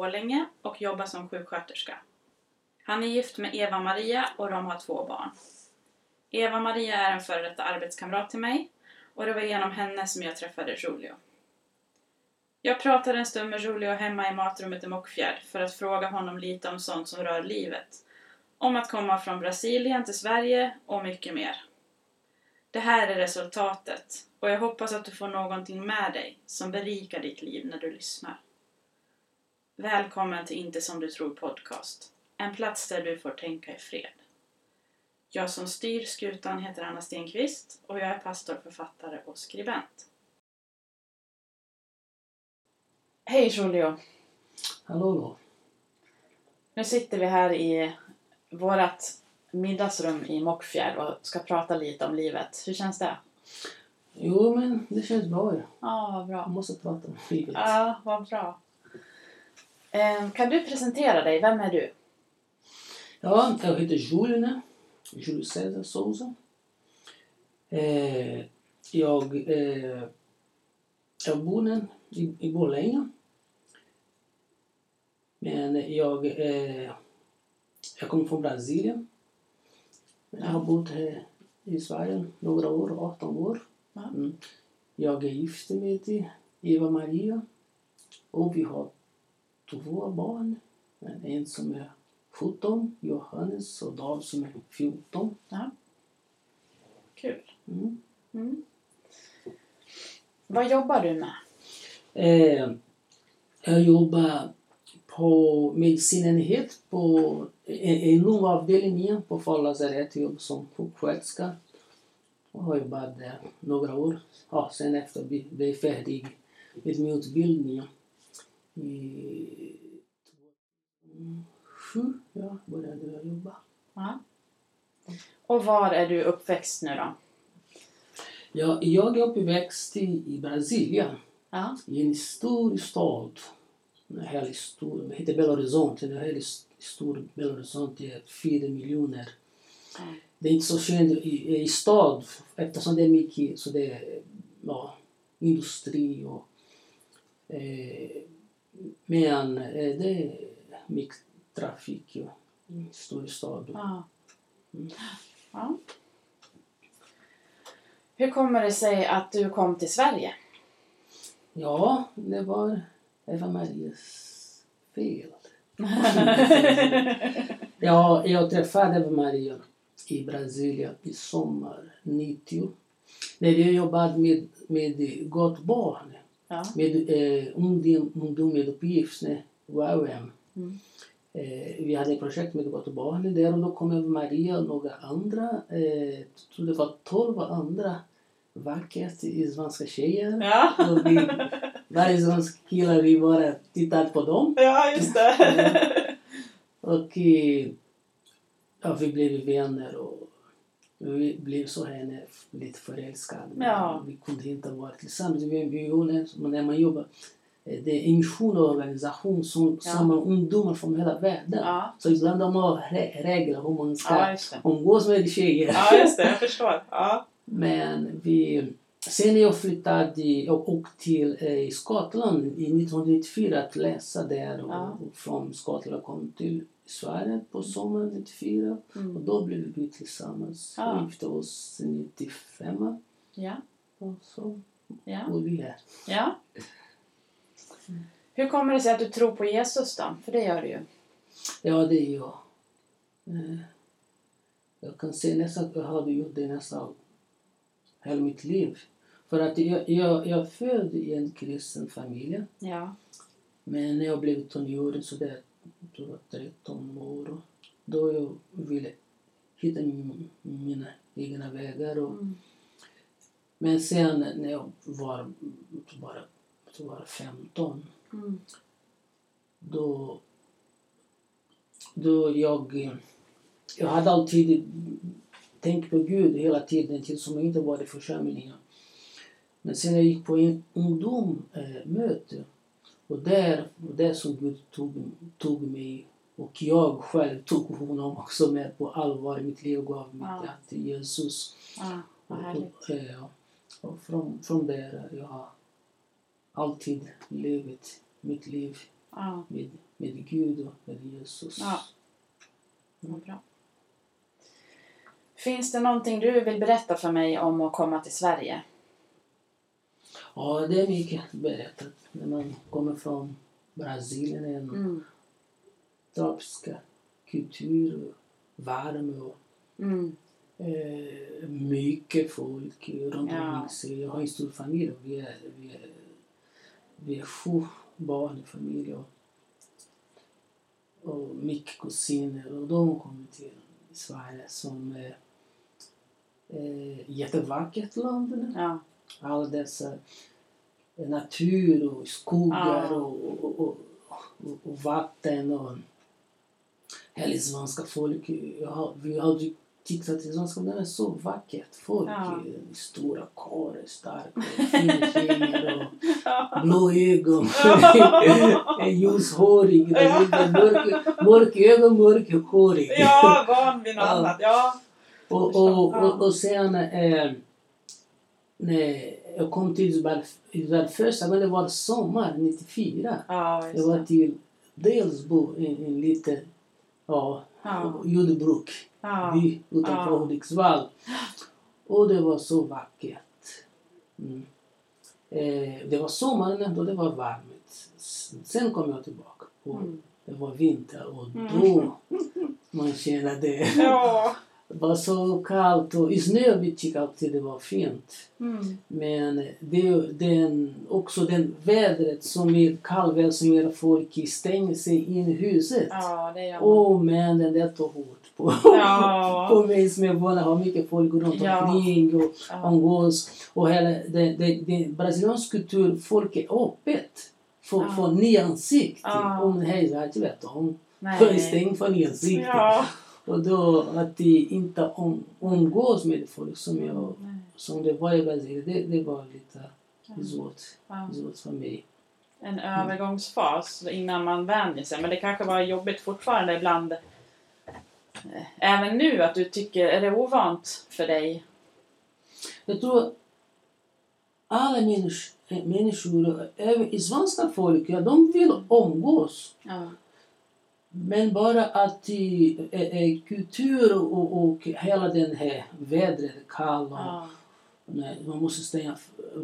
Borlänge och jobbar som sjuksköterska. Han är gift med Eva-Maria och de har två barn. Eva-Maria är en före detta arbetskamrat till mig och det var genom henne som jag träffade Julio. Jag pratade en stund med Julio hemma i matrummet i Mockfjärd för att fråga honom lite om sånt som rör livet. Om att komma från Brasilien till Sverige och mycket mer. Det här är resultatet och jag hoppas att du får någonting med dig som berikar ditt liv när du lyssnar. Välkommen till Inte som du tror podcast. En plats där du får tänka i fred. Jag som styr skutan heter Anna Stenqvist och jag är pastor, författare och skribent. Hej Julio! Hallå. Nu sitter vi här i vårt middagsrum i Mockfjärd och ska prata lite om livet. Hur känns det? Jo, men det känns bra. Ja. Ja, vad bra. måste prata om livet. Ja, vad bra. Eh, Kan du presentera dig? Vem är du? Ja, jag heter Julio, né? César Souza. Eh, jag, eh, jag bor nu i, i Borlänge. Men jag, eh, jag kommer från Brasilien. Jag har bott här i Sverige några år, 18 år. Mm. Jag är gift med Eva Maria och vi har två barn. En som är 17, Johannes, och David som är 14. Kul. Mm. Mm. Vad jobbar du med? Eh, jag jobbar på medicinenhet på en, en lungavdelning på Falu lasarett. Jag jobbar som sjuksköterska och har jobbat där några år. Ja, sen efter blev färdig med min utbildning i 2007 ja, började jag jobba. Ja. Och var är du uppväxt nu då? Jag, jag är uppväxt i, i Brasilien. Ja. i en stor stad. En stor, det heter Belo Horizonte. En väldigt stor Belo Horizonte fyra miljoner. Mm. Det är inte så känt i, i stad eftersom det är mycket så det är, ja, industri och eh, men eh, det är mycket trafik en stor stad. Ja. Mm. ja. Hur kommer det sig att du kom till Sverige? Ja, det var Eva Marias fel. Ja, jag träffade Eva Maria i Brasilien i sommar 90. När jag jobbade med, med Gott barn, ja. med eh, ungdom, med uppgift, ne, UAM. Mm. Eh, vi hade ett projekt med Gott barn där och då kom Maria och några andra, eh, tror det var 12 andra vackert i svenska tjejer. Ja. Och vi, varje svensk killar, vi bara tittade på dem. ja, just det. Och eh, ja, vi blev vänner och vi blev så henne lite förälskade. Ja. Vi kunde inte vara tillsammans. Vi, vi gjorde, när man jobbar, eh, det är en mission och organisation som Ja. samlar ungdomar från hela världen. ja. Så ibland de har re- regler hur man ska ja, umgås med tjejer. Ja, just det. Jag förstår. Ja. Men vi, sen jag flyttade jag åkte till eh, Skottland i 1994 att läsa där och, Ja. och från Skottland kom till Sverige på sommaren 94 och Mm. då blev vi tillsammans Ja. och gifte oss 95 Ja. och så Ja. bor vi här. ja. Hur kommer det sig att du tror på Jesus då? För det gör du ju. Ja, det är jag. Eh, Jag kan säga nästan att jag hade gjort det nästan hela mitt liv. För att jag, jag, jag född i en kristen familj. Ja. Men när jag blev tonåring, så jag tror jag var 13 år, då jag ville hitta min- mina egna vägar. Och, Mm. Men sen när jag var bara, var 15, Mm. då, då jag, jag hade alltid tänkt på Gud hela tiden tills som jag inte var i församlingen. Men sen jag gick på en ungdomsmöte och där, och där som Gud tog, tog mig och jag själv tog honom också med på allvar i mitt liv och gav mitt Ja. till Jesus. Ja, Och, härligt. och, eh, och från, från där jag har alltid levt mitt liv Ja, med, med Gud och med Jesus. Ja. vad bra. Finns det någonting du vill berätta för mig om att komma till Sverige? Ja, det är mycket berättat. När man kommer från Brasilien, en Mm. tropiska kultur, och värme och Mm. eh, mycket folk runt Ja. omkring sig. Jag har en stor familj vi är, vi är, vi är sju barn i familjen. Och, och mycket kusiner och de kommer till Sverige som är eh, jättevackert land. Ja. alla dessa natur och skogar Ja. och, och, och, och, vatten och hela svenska folk. Har, vi har tyckt att det svenska det är så vackert. Folk Ja. stora karlar, starka, fina tjejer Ja. och blå ögon. Ljushårig, mörk, mörk ögon, mörkhårig. ja, van vid något Ja. annat. Ja. Och, och, och, och sen eh, när jag kom till Isabel, Isabel första gången, det var sommar 94. Ja, Jag var till Delsbo, en, en liten ja, Ja. jordbruk Ja. by utanför Ja. Hudiksvall. Och det var så vackert. Mm. Eh, det var sommaren då det var varmt. Sen kom jag tillbaka. Och Mm. Det var vinter och Mm. då man kände det. Ja. Det var så kallt och snö vi tyckte alltid det var fint. Mm. Men det, den, också den vädret som är kallväder som gör folk stänger sig in i huset. Ja, det gör. Åh men den där tog hårt på, Ja. på mig som är van att ha mycket folk runt omkring och Ja. umgås. Och hela det, det, det, brasiliansk kultur, folk är öppet för, Ja. för nya ansikten. Ja. Om hej, jag inte vet om. Nej. Stäng för nya ansikten. Ja. Och då att de inte om, umgås med folk som jag Nej. som det var i Brasilien, det, det var lite Ja. svårt, Ja. svårt för mig. En övergångsfas innan man vänjer sig. Men det kanske var jobbigt fortfarande ibland. eh, Även nu att du tycker, är det ovant för dig? Jag tror alla människor, människor även i svenska folk, ja, de vill umgås. Ja. Men bara att i, eh, kultur och, och hela den här vädret, kall och Ja. nej, man måste stänga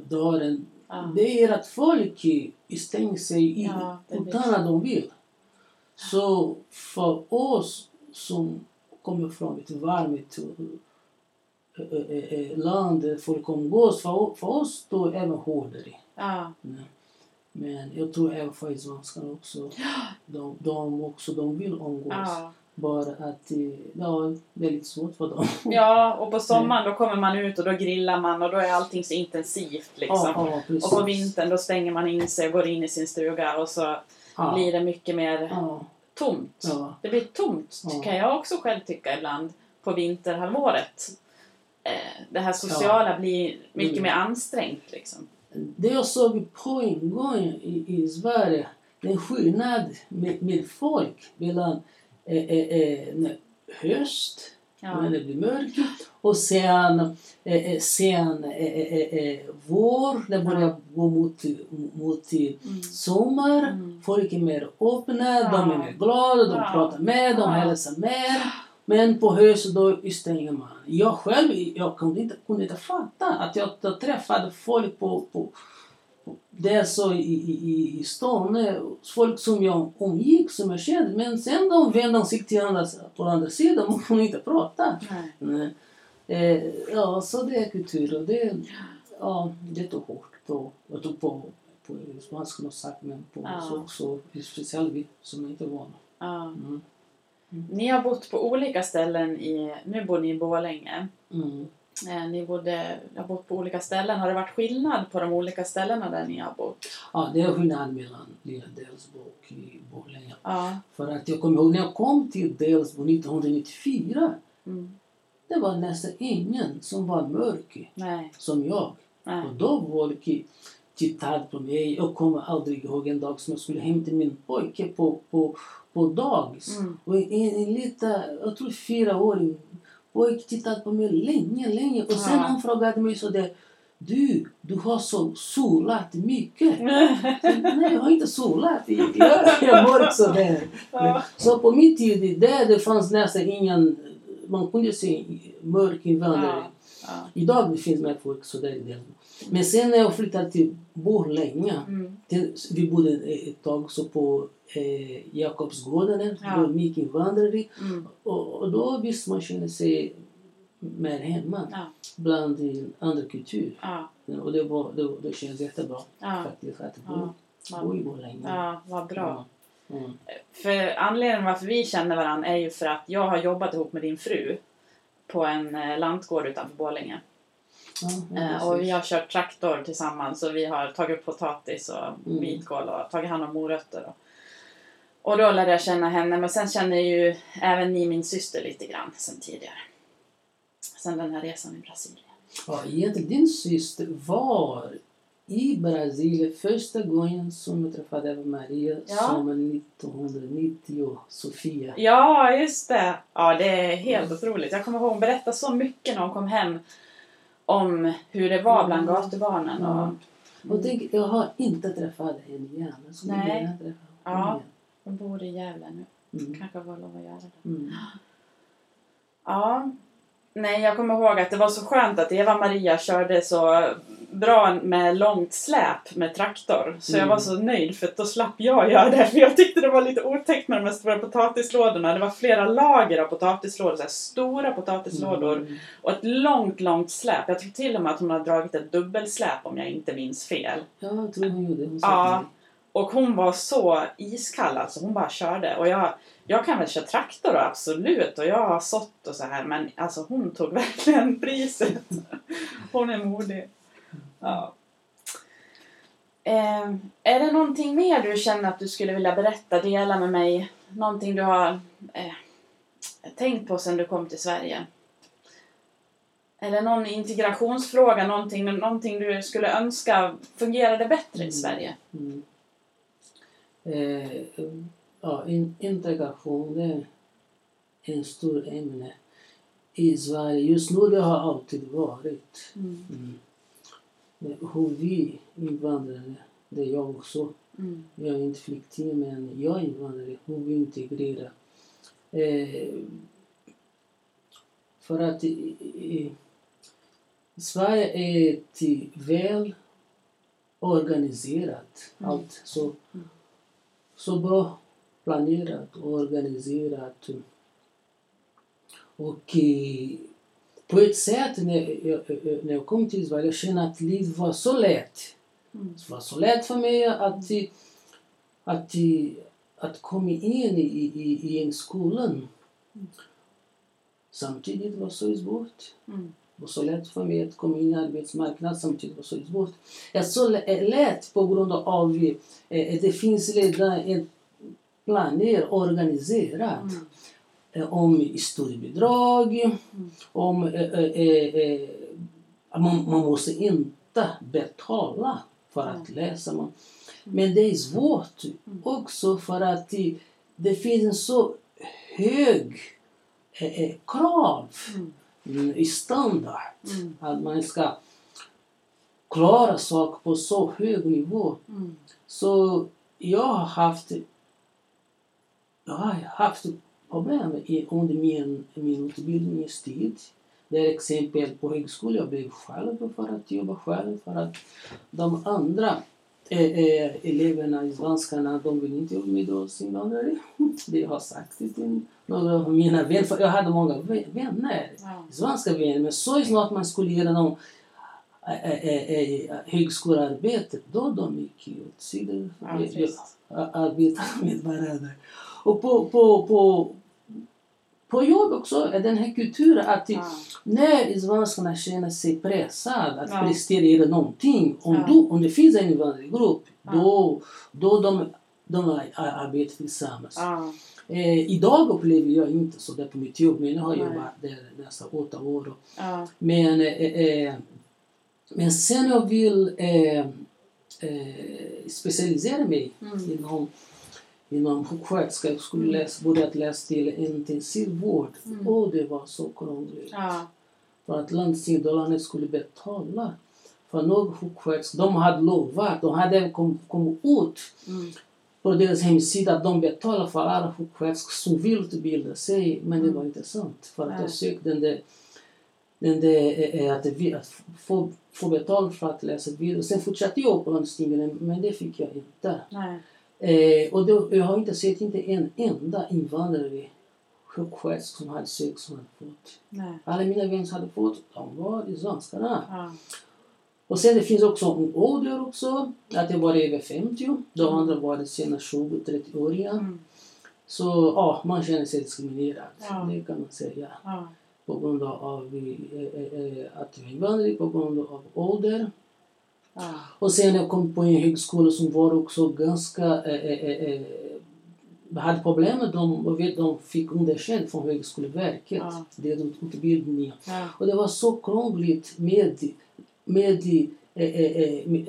dörren. Ja. Det är att folk stänger sig i, Ja, utan att de vill. Så för oss som kommer från ett varmt eh, land folk umgås, för, för oss då är det även hårdare. Ja. Men jag tror även för svenskarna också, de, de också, de vill umgås. Ja. Bara att eh, ja, det är lite svårt för dem. ja, och på sommaren då kommer man ut och då grillar man och då är allting så intensivt liksom. Ja, ja. Och på vintern då stänger man in sig och går in i sin stuga och så blir det mycket mer tomt. Det blir tomt, kan jag också själv tycka ibland, på vinterhalvåret. Eh, det här sociala blir mycket Mm. mer ansträngt liksom. Det jag såg på en gång i, i Sverige, den skillnad med, med folk mellan eh, eh, eh, höst, Ja. när det blir mörkt, och sen, eh, eh, sen eh, eh, vår, det börjar gå mot, mot Mm. sommar. Mm. Folk är mer öppna, Ja. de är mer glada, de Ja. pratar med, de Ja. hälsar mer. Men på hösten då stänger man. Jag själv jag kunde inte, kunde inte fatta att jag, träffade folk på, på, på det så i, i, i- stan. Folk som jag umgick, som jag kände. Men sen de vände ansiktet till andra, på andra sidan. Man kunde inte prata. Nej. Eh, ja, så det är kultur. Och det, ja, det tog hårt på, jag tog på, på spanska men på Ja. så också, speciellt vi som inte är vana. Ja. Mm. Ni har bott på olika ställen i, nu bor ni i Borlänge. Mm. Eh, ni bodde, har bott på olika ställen. Har det varit skillnad på de olika ställena där ni har bott? Ja, det är skillnad mellan Lilla Delsbo och i Borlänge. Ja. För att jag kommer ihåg när jag kom till Delsbo 1994, Mm. det var nästan ingen som var mörk Nej. som jag. Nej. Och då folk tittade på mig. Jag kommer aldrig ihåg en dag som jag skulle hämta min pojke på, på, på dagis. Mm. Och en, en liten, jag tror fyraåring pojke tittade på mig länge, länge. Och sen Ja. han frågade mig så där, du, du har så solat mycket. Nej, jag har inte solat. Jag, jag mörk sådär. Ja. Så på min tid, där det fanns nästan ingen, man kunde se mörk invandrare. Ja. Ja. Idag det finns mer folk sådär i det. Men sen när jag flyttade till Borlänge, Mm. till, vi bodde ett tag så på eh, Jakobsgården, där, Ja. mycket invandrare. Mm. Och, och då visste man känna sig mer hemma Ja. bland andra kultur. Ja. Och det, var, det, det känns jättebra Ja. faktiskt att bo, Ja. bo i Borlänge. ja, vad bra. Mm. För anledningen varför vi känner varandra är ju för att jag har jobbat ihop med din fru på en eh, lantgård utanför Borlänge. Ja, Eh, och vi har kört traktor tillsammans och vi har tagit upp potatis och Mm. vitkål och tagit hand om morötter. Och, och då lärde jag känna henne, men sen känner ju även ni min syster lite grann sen tidigare. Sen den här resan i Brasilien. Ja, egentligen din syster var i Brasilien första gången som jag träffade Eva Maria Ja. sommaren 1990, Sofia. Ja, just det! Ja, det är helt otroligt. Jag kommer ihåg hon berättade så mycket när hon kom hem om hur det var bland Mm. gatubarnen. Och, Ja. Och tänk, jag har inte träffat henne igen. Så Nej. jag har träffat Ja. henne hon bor i Gävle nu. Mm. Kanske var lov att göra det. Mm. Ja. Nej, jag kommer ihåg att det var så skönt att Eva-Maria körde så bra med långt släp med traktor. Så jag Mm. var så nöjd för då slapp jag göra det. För jag tyckte det var lite otäckt med de här stora potatislådorna. Det var flera lager av potatislådor. Så stora potatislådor. Mm. Och ett långt, långt släp. Jag tror till och med att hon har dragit ett dubbelsläp om jag inte minns fel. Ja, jag tror hon gjorde det. Hon Ja. Och hon var så iskall alltså. Hon bara körde. Och jag, jag kan väl köra traktor absolut. Och jag har sått och så här. Men alltså hon tog verkligen priset. Hon är modig. Ja. Eh, är det någonting mer du känner att du skulle vilja berätta, dela med mig? Någonting du har eh, tänkt på sedan du kom till Sverige? Eller någon integrationsfråga, någonting, någonting du skulle önska fungerade bättre i Mm. Sverige? Mm. Eh, ja, in, integration det är en stor ämne i Sverige. Just nu det har alltid varit. Mm. Mm. Eh, Hur vi invandrare, det är jag också. Mm. Jag är inte flykting men jag är invandrare. Hur vi integrerar. Eh, för att i, i, Sverige är ett väl organiserat. Mm. Allt så, Så bra planerat och. Och eh, på ett sätt när jag, när jag kom till Sverige jag kände att livet var så lätt. Det var så lätt för mig att, att, att komma in i, i, i en skolan. Samtidigt var det så svårt. Mm. Var så lätt för mig att komma in i arbetsmarknaden samtidigt var så svårt. Det är så lä- lätt på grund av eh, det finns redan en planer organiserat Mm. eh, om studiebidrag, om eh, eh, eh, man, man måste inte betala för att läsa. Man. Men det är svårt också för att det, finns en så hög eh, eh, krav Mm. mm, standard. Mm. Att man ska klara saker på så hög nivå. Mm. Så jag har haft, jag har haft problem i, under min, min utbildningstid. Det är exempel på högskolan. Jag blev själv för att jobba själv. För att de andra eh, eh, eleverna i svenskarna, de vill inte jobba med oss invandrare. Det jag har sagt till några av mina vänner. För jag hade många vä- vänner Ja. svenska vänner. Men så snart man skulle göra någon äh, äh, högskolearbete, då de gick åt sidan. Jag- jag arbetade med varandra. Och på, på, på, på jobb också den här kulturen att Ja. när svenskarna känner sig pressade att Ja. prestera någonting, om, Ja. du, om det finns en invandrargrupp, Ja. då, då de, de ar- arbetar tillsammans. Ja. Eh, idag upplever jag inte så där på mitt jobb, men jag har Nej. jobbat där nästan åtta år. Ja. men, eh, eh, men sen jag vill eh, eh, specialisera mig Mm. inom, inom sjuksköterska. Skulle läsa, börja läsa till intensivvård. Mm. Och det var så krångligt. Ja. För att landstinget skulle betala För några sjuksköterskor, de hade lovat, de hade kommit kom ut Mm. på deras hemsida att de betalar för alla sjuksköterskor som vill utbilda sig. Men det Mm. var inte sant. För att jag sökte den där, den där eh, eh, att, vi- att få, få betalt för att läsa vidare. Sen fortsatte jag på landstingen men det fick jag inte. Nej. Eh, och då, jag har inte sett inte en enda invandrare sjuksköterska som hade sökt som hade fått. Nej. Alla mina vänner som hade fått, de var i svenskarna. Ja. Och sen det finns också en ålder också, att det var över 50. De Mm. andra var det sena 20-30-åriga. Mm. Så ja, man känner sig diskriminerad. Ja. Det kan man säga. Ja. På grund av eh, eh, eh, att jag är invandrare, på grund av ålder. Ja. Och sen jag kom på en högskola som var också ganska eh, eh, eh, eh, hade problem med dem vet, de fick underkänt från Högskoleverket. Ja. Det är utbildningen. Ja. Och det var så krångligt med, med, eh, eh, med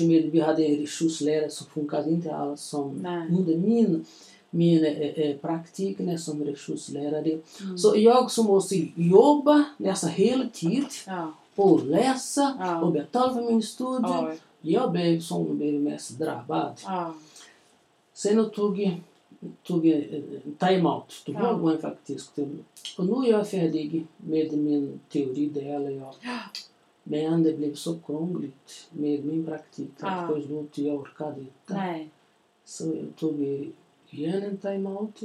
med, vi hade resurslärare som funkade inte alls som Nej. under min, min eh, praktik som resurslärare. Mm. Så jag som måste jobba nästan heltid Ja. Och läsa Ja. och betala för min studie. Oj. Jag blev som blev mest drabbad. Ja. Sen jag tog tog en en time-out, tog Ja. ja. en faktiskt. Och nu är jag färdig med min teoridel. Jag. Men det blev så krångligt med min praktik Ja. att på slutet jag orkade inte. Nej. Så jag tog igen en time-out.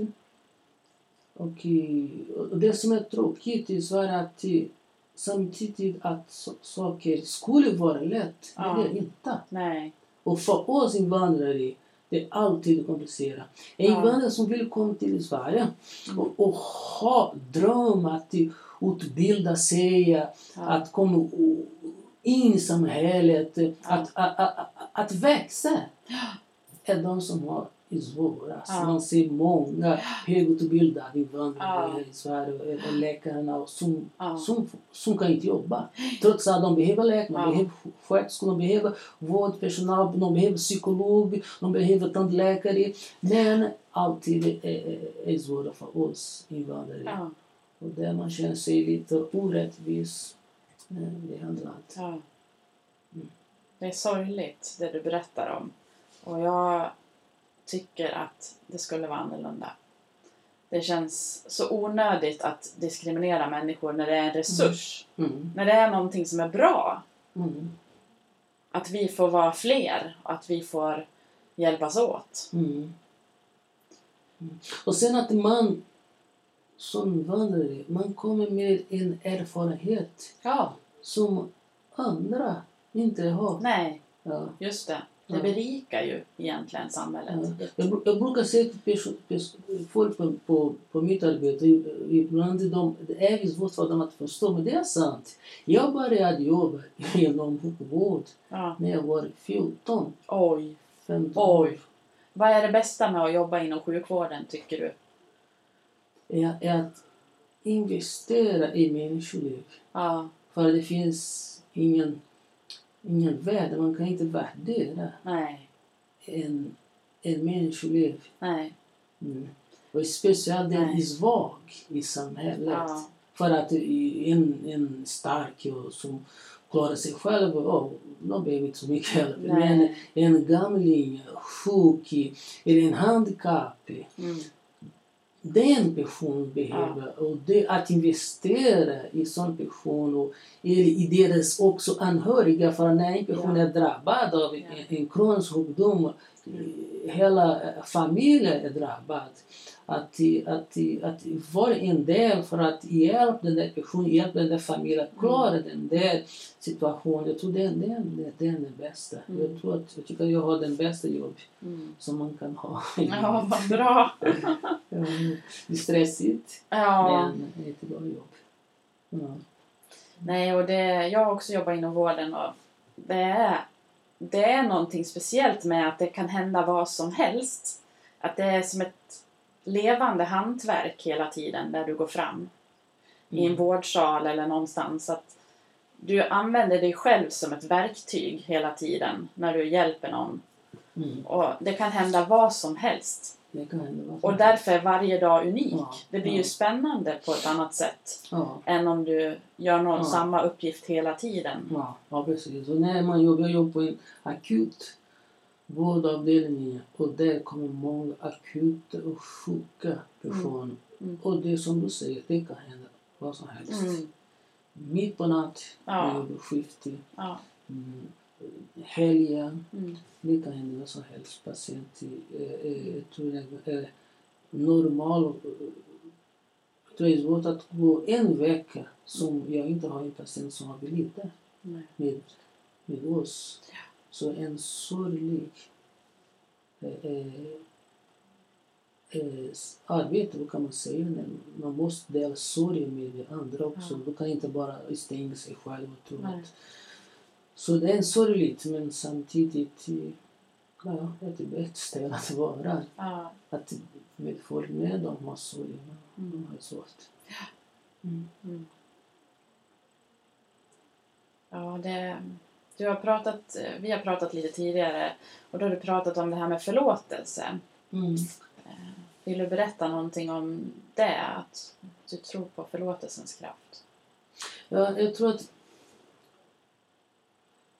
Och, eh, och det som är tråkigt är att eh, samtidigt att saker skulle vara lätt, Ja. men det är inte. Nej. Och för oss invandrare det är alltid komplicerat. En Ja. invandrare som vill komma till Sverige Mm. och, och ha dröm att utbilda sig, Ja. att komma in i samhället, att, att, att, att växa är de som har svårast. Ja. Man ser många högutbildade invandrare Ja. i Sverige, läkarna som, Ja. som, som kan inte jobba. Trots att de behöver läkare, de behöver sköterskor, de behöver vårdpersonal, de behöver psykolog, de behöver tandläkare. Men alltid är, är, svåra för oss invandrare. Och där man känner sig lite orättvis eh, behandlad. Mm. Det är sorgligt det du berättar om. Och jag tycker att det skulle vara annorlunda. Det känns så onödigt att diskriminera människor när det är en resurs. Mm. När det är någonting som är bra. Mm. Att vi får vara fler och att vi får hjälpas åt. Mm. Mm. Och sen att man som invandrare, man kommer med en erfarenhet Ja. som andra inte har. Nej, Ja. just det. Det Ja. berikar ju egentligen Ja. samhället. Jag, bru- jag brukar säga till folk på, på, på mitt arbete, ibland de, det är svårt för dem att förstå, men det är sant. Jag började jobba inom sjukvård Ja. när jag var 14, Oj. 15 Oj. Vad är det bästa med att jobba inom sjukvården tycker du? Är, är att investera i människoliv. Ja. För det finns ingen, ingen värde, man kan inte värdera Nej. en, en människoliv. Nej. Mm. Och speciellt den Nej. är svag i samhället. Ja. För att en, en stark och som klarar sig själv, oh, de behöver inte så mycket hjälp. Men en gamling, sjuk eller en handikapp, Mm. Den personen behöver. Och det, att investera i sån person och i deras också anhöriga. För när en person Ja. är drabbad av Ja. en, en kronisk sjukdom, hela eh, familjen är drabbad. Att, att, att vara en del för att hjälpa den där personen, hjälpa den där familjen att klara den där situationen. Jag tror den, den, den är den bästa. Mm. Jag, tror att, jag tycker att jag har den bästa jobb Mm. som man kan ha. Ja, vad bra. Det är stressigt, Ja. men det är ett bra jobb. Ja. Nej, och det, jag har också jobbat inom vården och det är, det är någonting speciellt med att det kan hända vad som helst. Att det är som ett levande hantverk hela tiden där du går fram. I en Mm. vårdsal eller någonstans. Att du använder dig själv som ett verktyg hela tiden när du hjälper någon. Mm. Och det kan hända vad som helst. Och därför är varje dag unik. Ja, Det blir ja. ju spännande på ett annat sätt Ja, än om du gör någon samma uppgift hela tiden. ja, ja, precis. Och när man jobbar, jag jobbar på en akut vårdavdelning och där kommer många akuta och sjuka personer. Mm. Och det som du säger, det kan hända vad som helst. Mm. Mitt på natt, Ja. när jag jobbar skift, mm, helger, Mm. det kan hända som helst. Patient, eh, eh, jag är normal. eh, Jag tror det är svårt att gå en vecka som jag inte har en patient som har blivit där med, med oss. Så en sorglig eh, eh, eh, arbete, vad kan man säga? När man måste dela sorg med andra också. Ja. Du kan inte bara stänga sig själv och tro att... Så det är sorgligt men samtidigt eh, ja, ett bättre ställe att vara. Ja. Att med folk med dem har sorg, men de Mm. har det svårt. Mm. Mm. Ja, det, du har pratat, vi har pratat lite tidigare och då har du pratat om det här med förlåtelse. Mm. Vill du berätta någonting om det? Att du tror på förlåtelsens kraft? Ja, jag tror att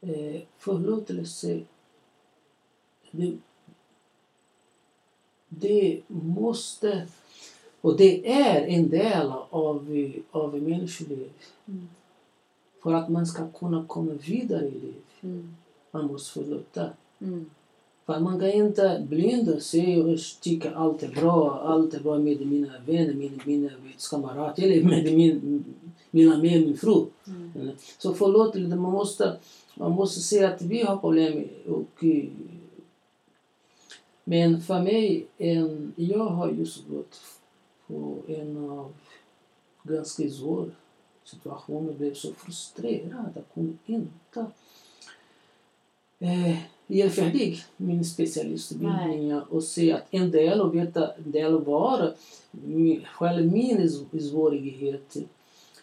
eh, förlåtelse det, det måste och det är en del av, av människoliv. Mm. För att man ska kunna komma vidare i livet. Mm. Man måste förlåta. Mm. För man kan inte blinda sig och tycka allt är bra, allt är bra med mina vänner, mina, mina kamrater eller med min, mina med min fru. Mm. Så förlåt lite, man måste, man måste se att vi har problem. Och, eh, men för mig, en, jag har just gått på en av ganska svår situation och blev så frustrerad. Jag kunde inte eh, göra färdig min specialistutbildning och se att en del och veta en del var själv min svårighet.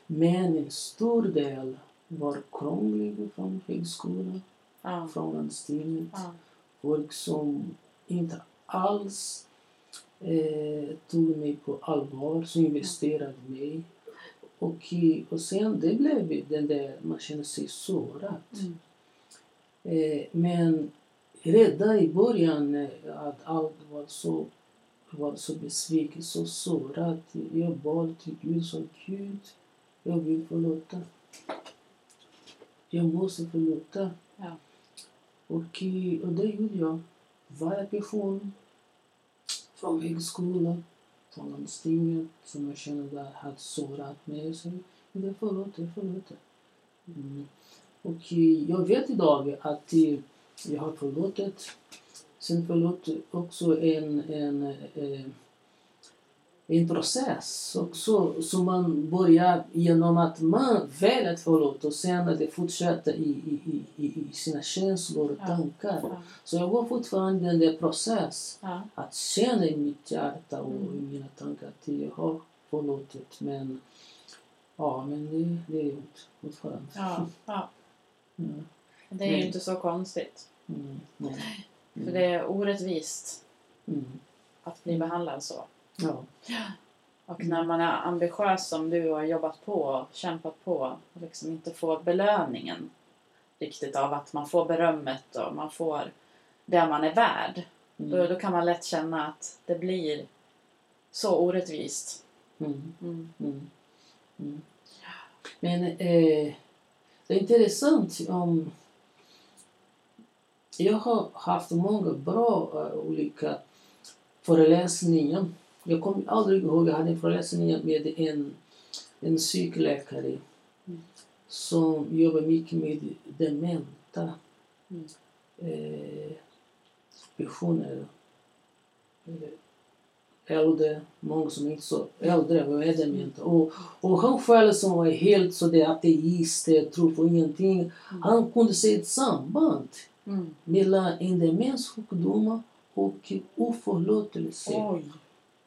Men en stor del var krånglig från högskolan, Ja. från landstinget. Ja. Folk som inte alls eh, tog mig på allvar, som investerade i mig. Och, och sen det blev den där, man känner sig sårad. Mm. Eh, men redan i början eh, att allt var så, var så besviken, så sårad. Jag bad till Gud, så Gud, jag vill förlåta. Jag måste förlåta. Och, eh, och det gjorde jag. Varje person från högskolan, från landstinget som jag kände hade sårat mig. Så jag förlåter, jag förlåter. Mm. Och eh, jag vet idag att eh, jag har förlåtit. Sen förlåt också en, en, eh, en process också som man börjar genom att man väljer att förlåta och sen att det fortsätter i, i, i, i sina känslor och tankar. Ja. Så jag går fortfarande i den där process Ja. att känna i mitt hjärta och Mm. i mina tankar att jag har förlåtit. Men ja, men det, det är gjort fortfarande. Ja. ja. Mm. Det är ju inte så konstigt. Mm. För det är orättvist Mm. att bli behandlad så. Ja. Och när man är ambitiös som du och har jobbat på och kämpat på och liksom inte får belöningen riktigt av att man får berömmet och man får det man är värd. Då, Mm. då kan man lätt känna att det blir så orättvist. Mm. Mm. Mm. Mm. Men eh, det är intressant om... Jag har haft många bra eh, olika föreläsningar. Jag kommer aldrig ihåg, jag hade en föreläsning med en, en psykläkare Mm. som jobbar mycket med dementa Mm. eh, personer. Eh, äldre, många som inte så äldre och är dementa. Och, och han själv som var helt sådär ateist, tror på ingenting. Han kunde se ett samband Mm. mellan en demenssjukdom och oförlåtelse. Oj.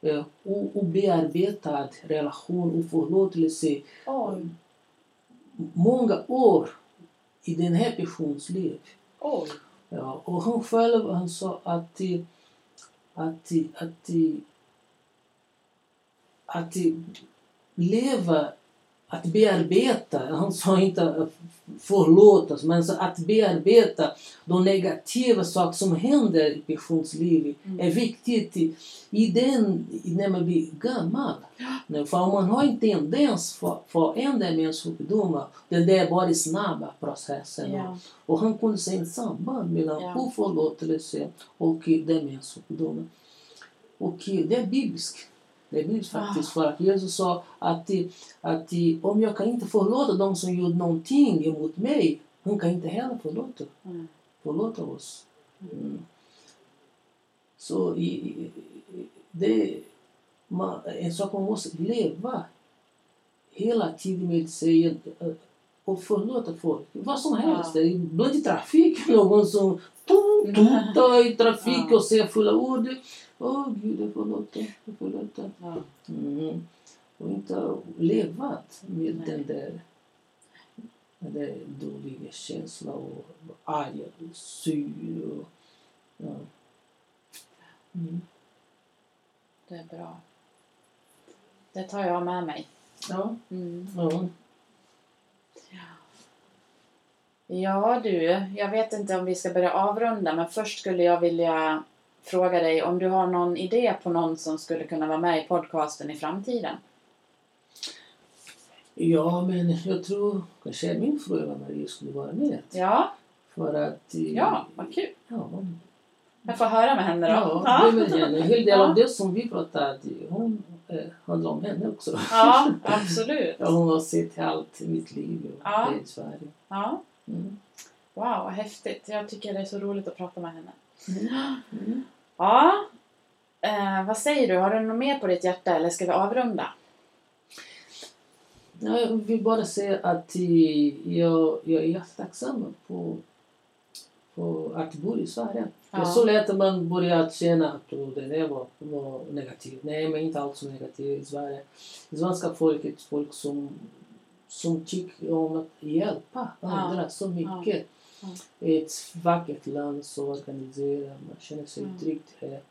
Eh, o- obearbetad relation, oförlåtelse. Oj. Många år i den här persons liv. Oj. Ja, och han själv han sa att eh, att, att, att leva, att bearbeta, han sa inte förlåtas, men att bearbeta de negativa saker som händer i persons liv mm. är viktigt i, den, när man blir gammal. Ja. För om man har en tendens för, för en demenssjukdomar, det är bara snabba processen. Ja. Och han kunde se ett samband mellan ja. oförlåtelse och demenssjukdomar. Och det är bibliskt. Bibliskt faktiskt. För att Jesus sa att, att om jag kan inte förlåta de som gjorde någonting emot mig, hon kan inte heller förlåta, mm. förlåta oss. Mm. Så i, det, man, en sak man måste leva hela tiden med sig och förlåta folk. Vad som helst. Ja. Ibland i trafik, någon som tutar i trafik och säger fulla ord. Åh Gud, jag förlåter, jag förlåter. Ja. Mm. Och inte levat med Nej. den där den dåliga känslan och arg och sur. Och, ja. Mm. Det är bra. Det tar jag med mig. Ja. Mm. ja. Ja du, jag vet inte om vi ska börja avrunda men först skulle jag vilja fråga dig om du har någon idé på någon som skulle kunna vara med i podcasten i framtiden? Ja, men jag tror kanske min fru Eva-Marie skulle vara med. Ja. För att... Ja, vad kul. Ja. Jag får höra med henne då. Ja, ja. det med henne. En hel del ja. av det som vi pratar hon eh, handlar om henne också. Ja, absolut. ja, hon har sett allt i mitt liv ja. i Sverige. Ja. Mm. Wow, vad häftigt. Jag tycker det är så roligt att prata med henne. Mm. Mm. Ja. Eh, vad säger du? Har du något mer på ditt hjärta eller ska vi avrunda? Ja, jag vill bara säga att jag, jag är jättetacksam på, på att bo i Sverige. Ja. Det är så lätt att man börjar känna att det där var, var negativt. Nej, men inte alls negativt i Sverige. Det svenska folket folk som, som tycker om att hjälpa andra ja. så mycket. Ja. Ett vackert land, så organiserat, man känner sig mm. tryggt här.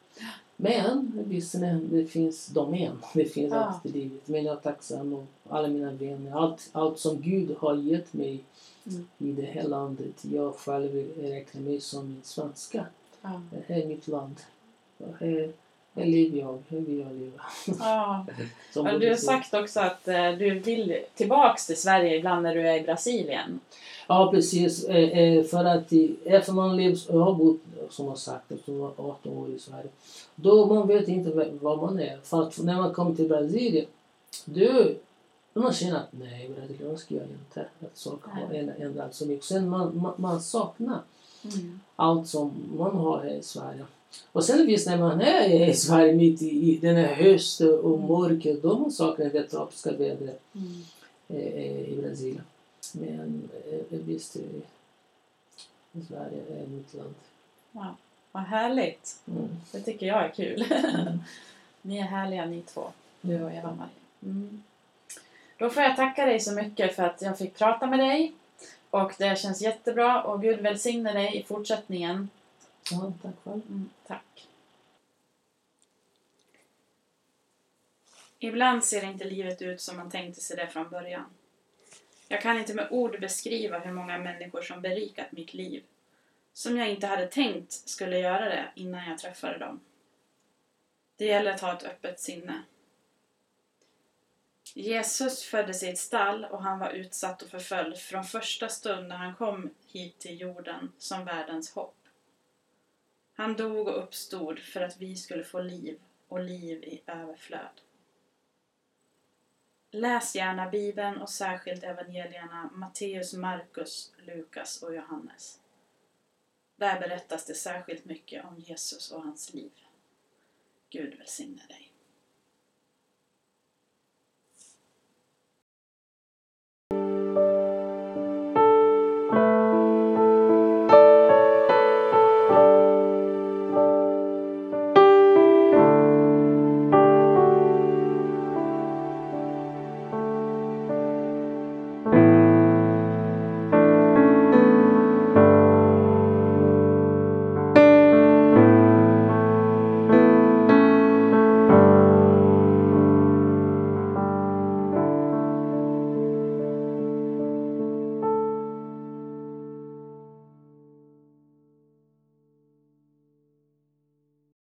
Men visserligen, det finns domän, det finns ja. allt i livet. Men jag är tacksam och alla mina vänner, allt, allt som Gud har gett mig mm. i det här landet. Jag själv räknar mig som en svenska. Ja. Det här är mitt land. Här, här lever jag, här vill jag leva. Ja. ja du har sagt också att uh, du vill tillbaks till Sverige ibland när du är i Brasilien. Ja precis, eh, eh, för att efter man lever, jag har bott som jag sagt efter 18 år i Sverige. Då man vet inte vad man är. För att när man kommer till Brasilien, då man känner att nej, brasiliansk gör inte. Att saker har ändrats så mycket. Sen man, man, man saknar mm. allt som man har här i Sverige. Och sen visst när man är i Sverige mitt i, i den här hösten och mm. mörkret, då man saknar det tropiska vädret mm. eh, i Brasilien. Men eh, visst, i Sverige är mitt land. Ja, vad härligt. Mm. Det tycker jag är kul. Mm. ni är härliga ni två, du och Eva-Maria. Mm. Då får jag tacka dig så mycket för att jag fick prata med dig. Och det känns jättebra och Gud välsigne dig i fortsättningen. Ja, tack själv. Mm, tack. Ibland ser inte livet ut som man tänkte sig det från början. Jag kan inte med ord beskriva hur många människor som berikat mitt liv. Som jag inte hade tänkt skulle göra det innan jag träffade dem. Det gäller att ha ett öppet sinne. Jesus föddes i ett stall och han var utsatt och förföljd från första stund när han kom hit till jorden som världens hopp. Han dog och uppstod för att vi skulle få liv och liv i överflöd. Läs gärna Bibeln och särskilt evangelierna Matteus, Markus, Lukas och Johannes. Där berättas det särskilt mycket om Jesus och hans liv. Gud välsigne dig.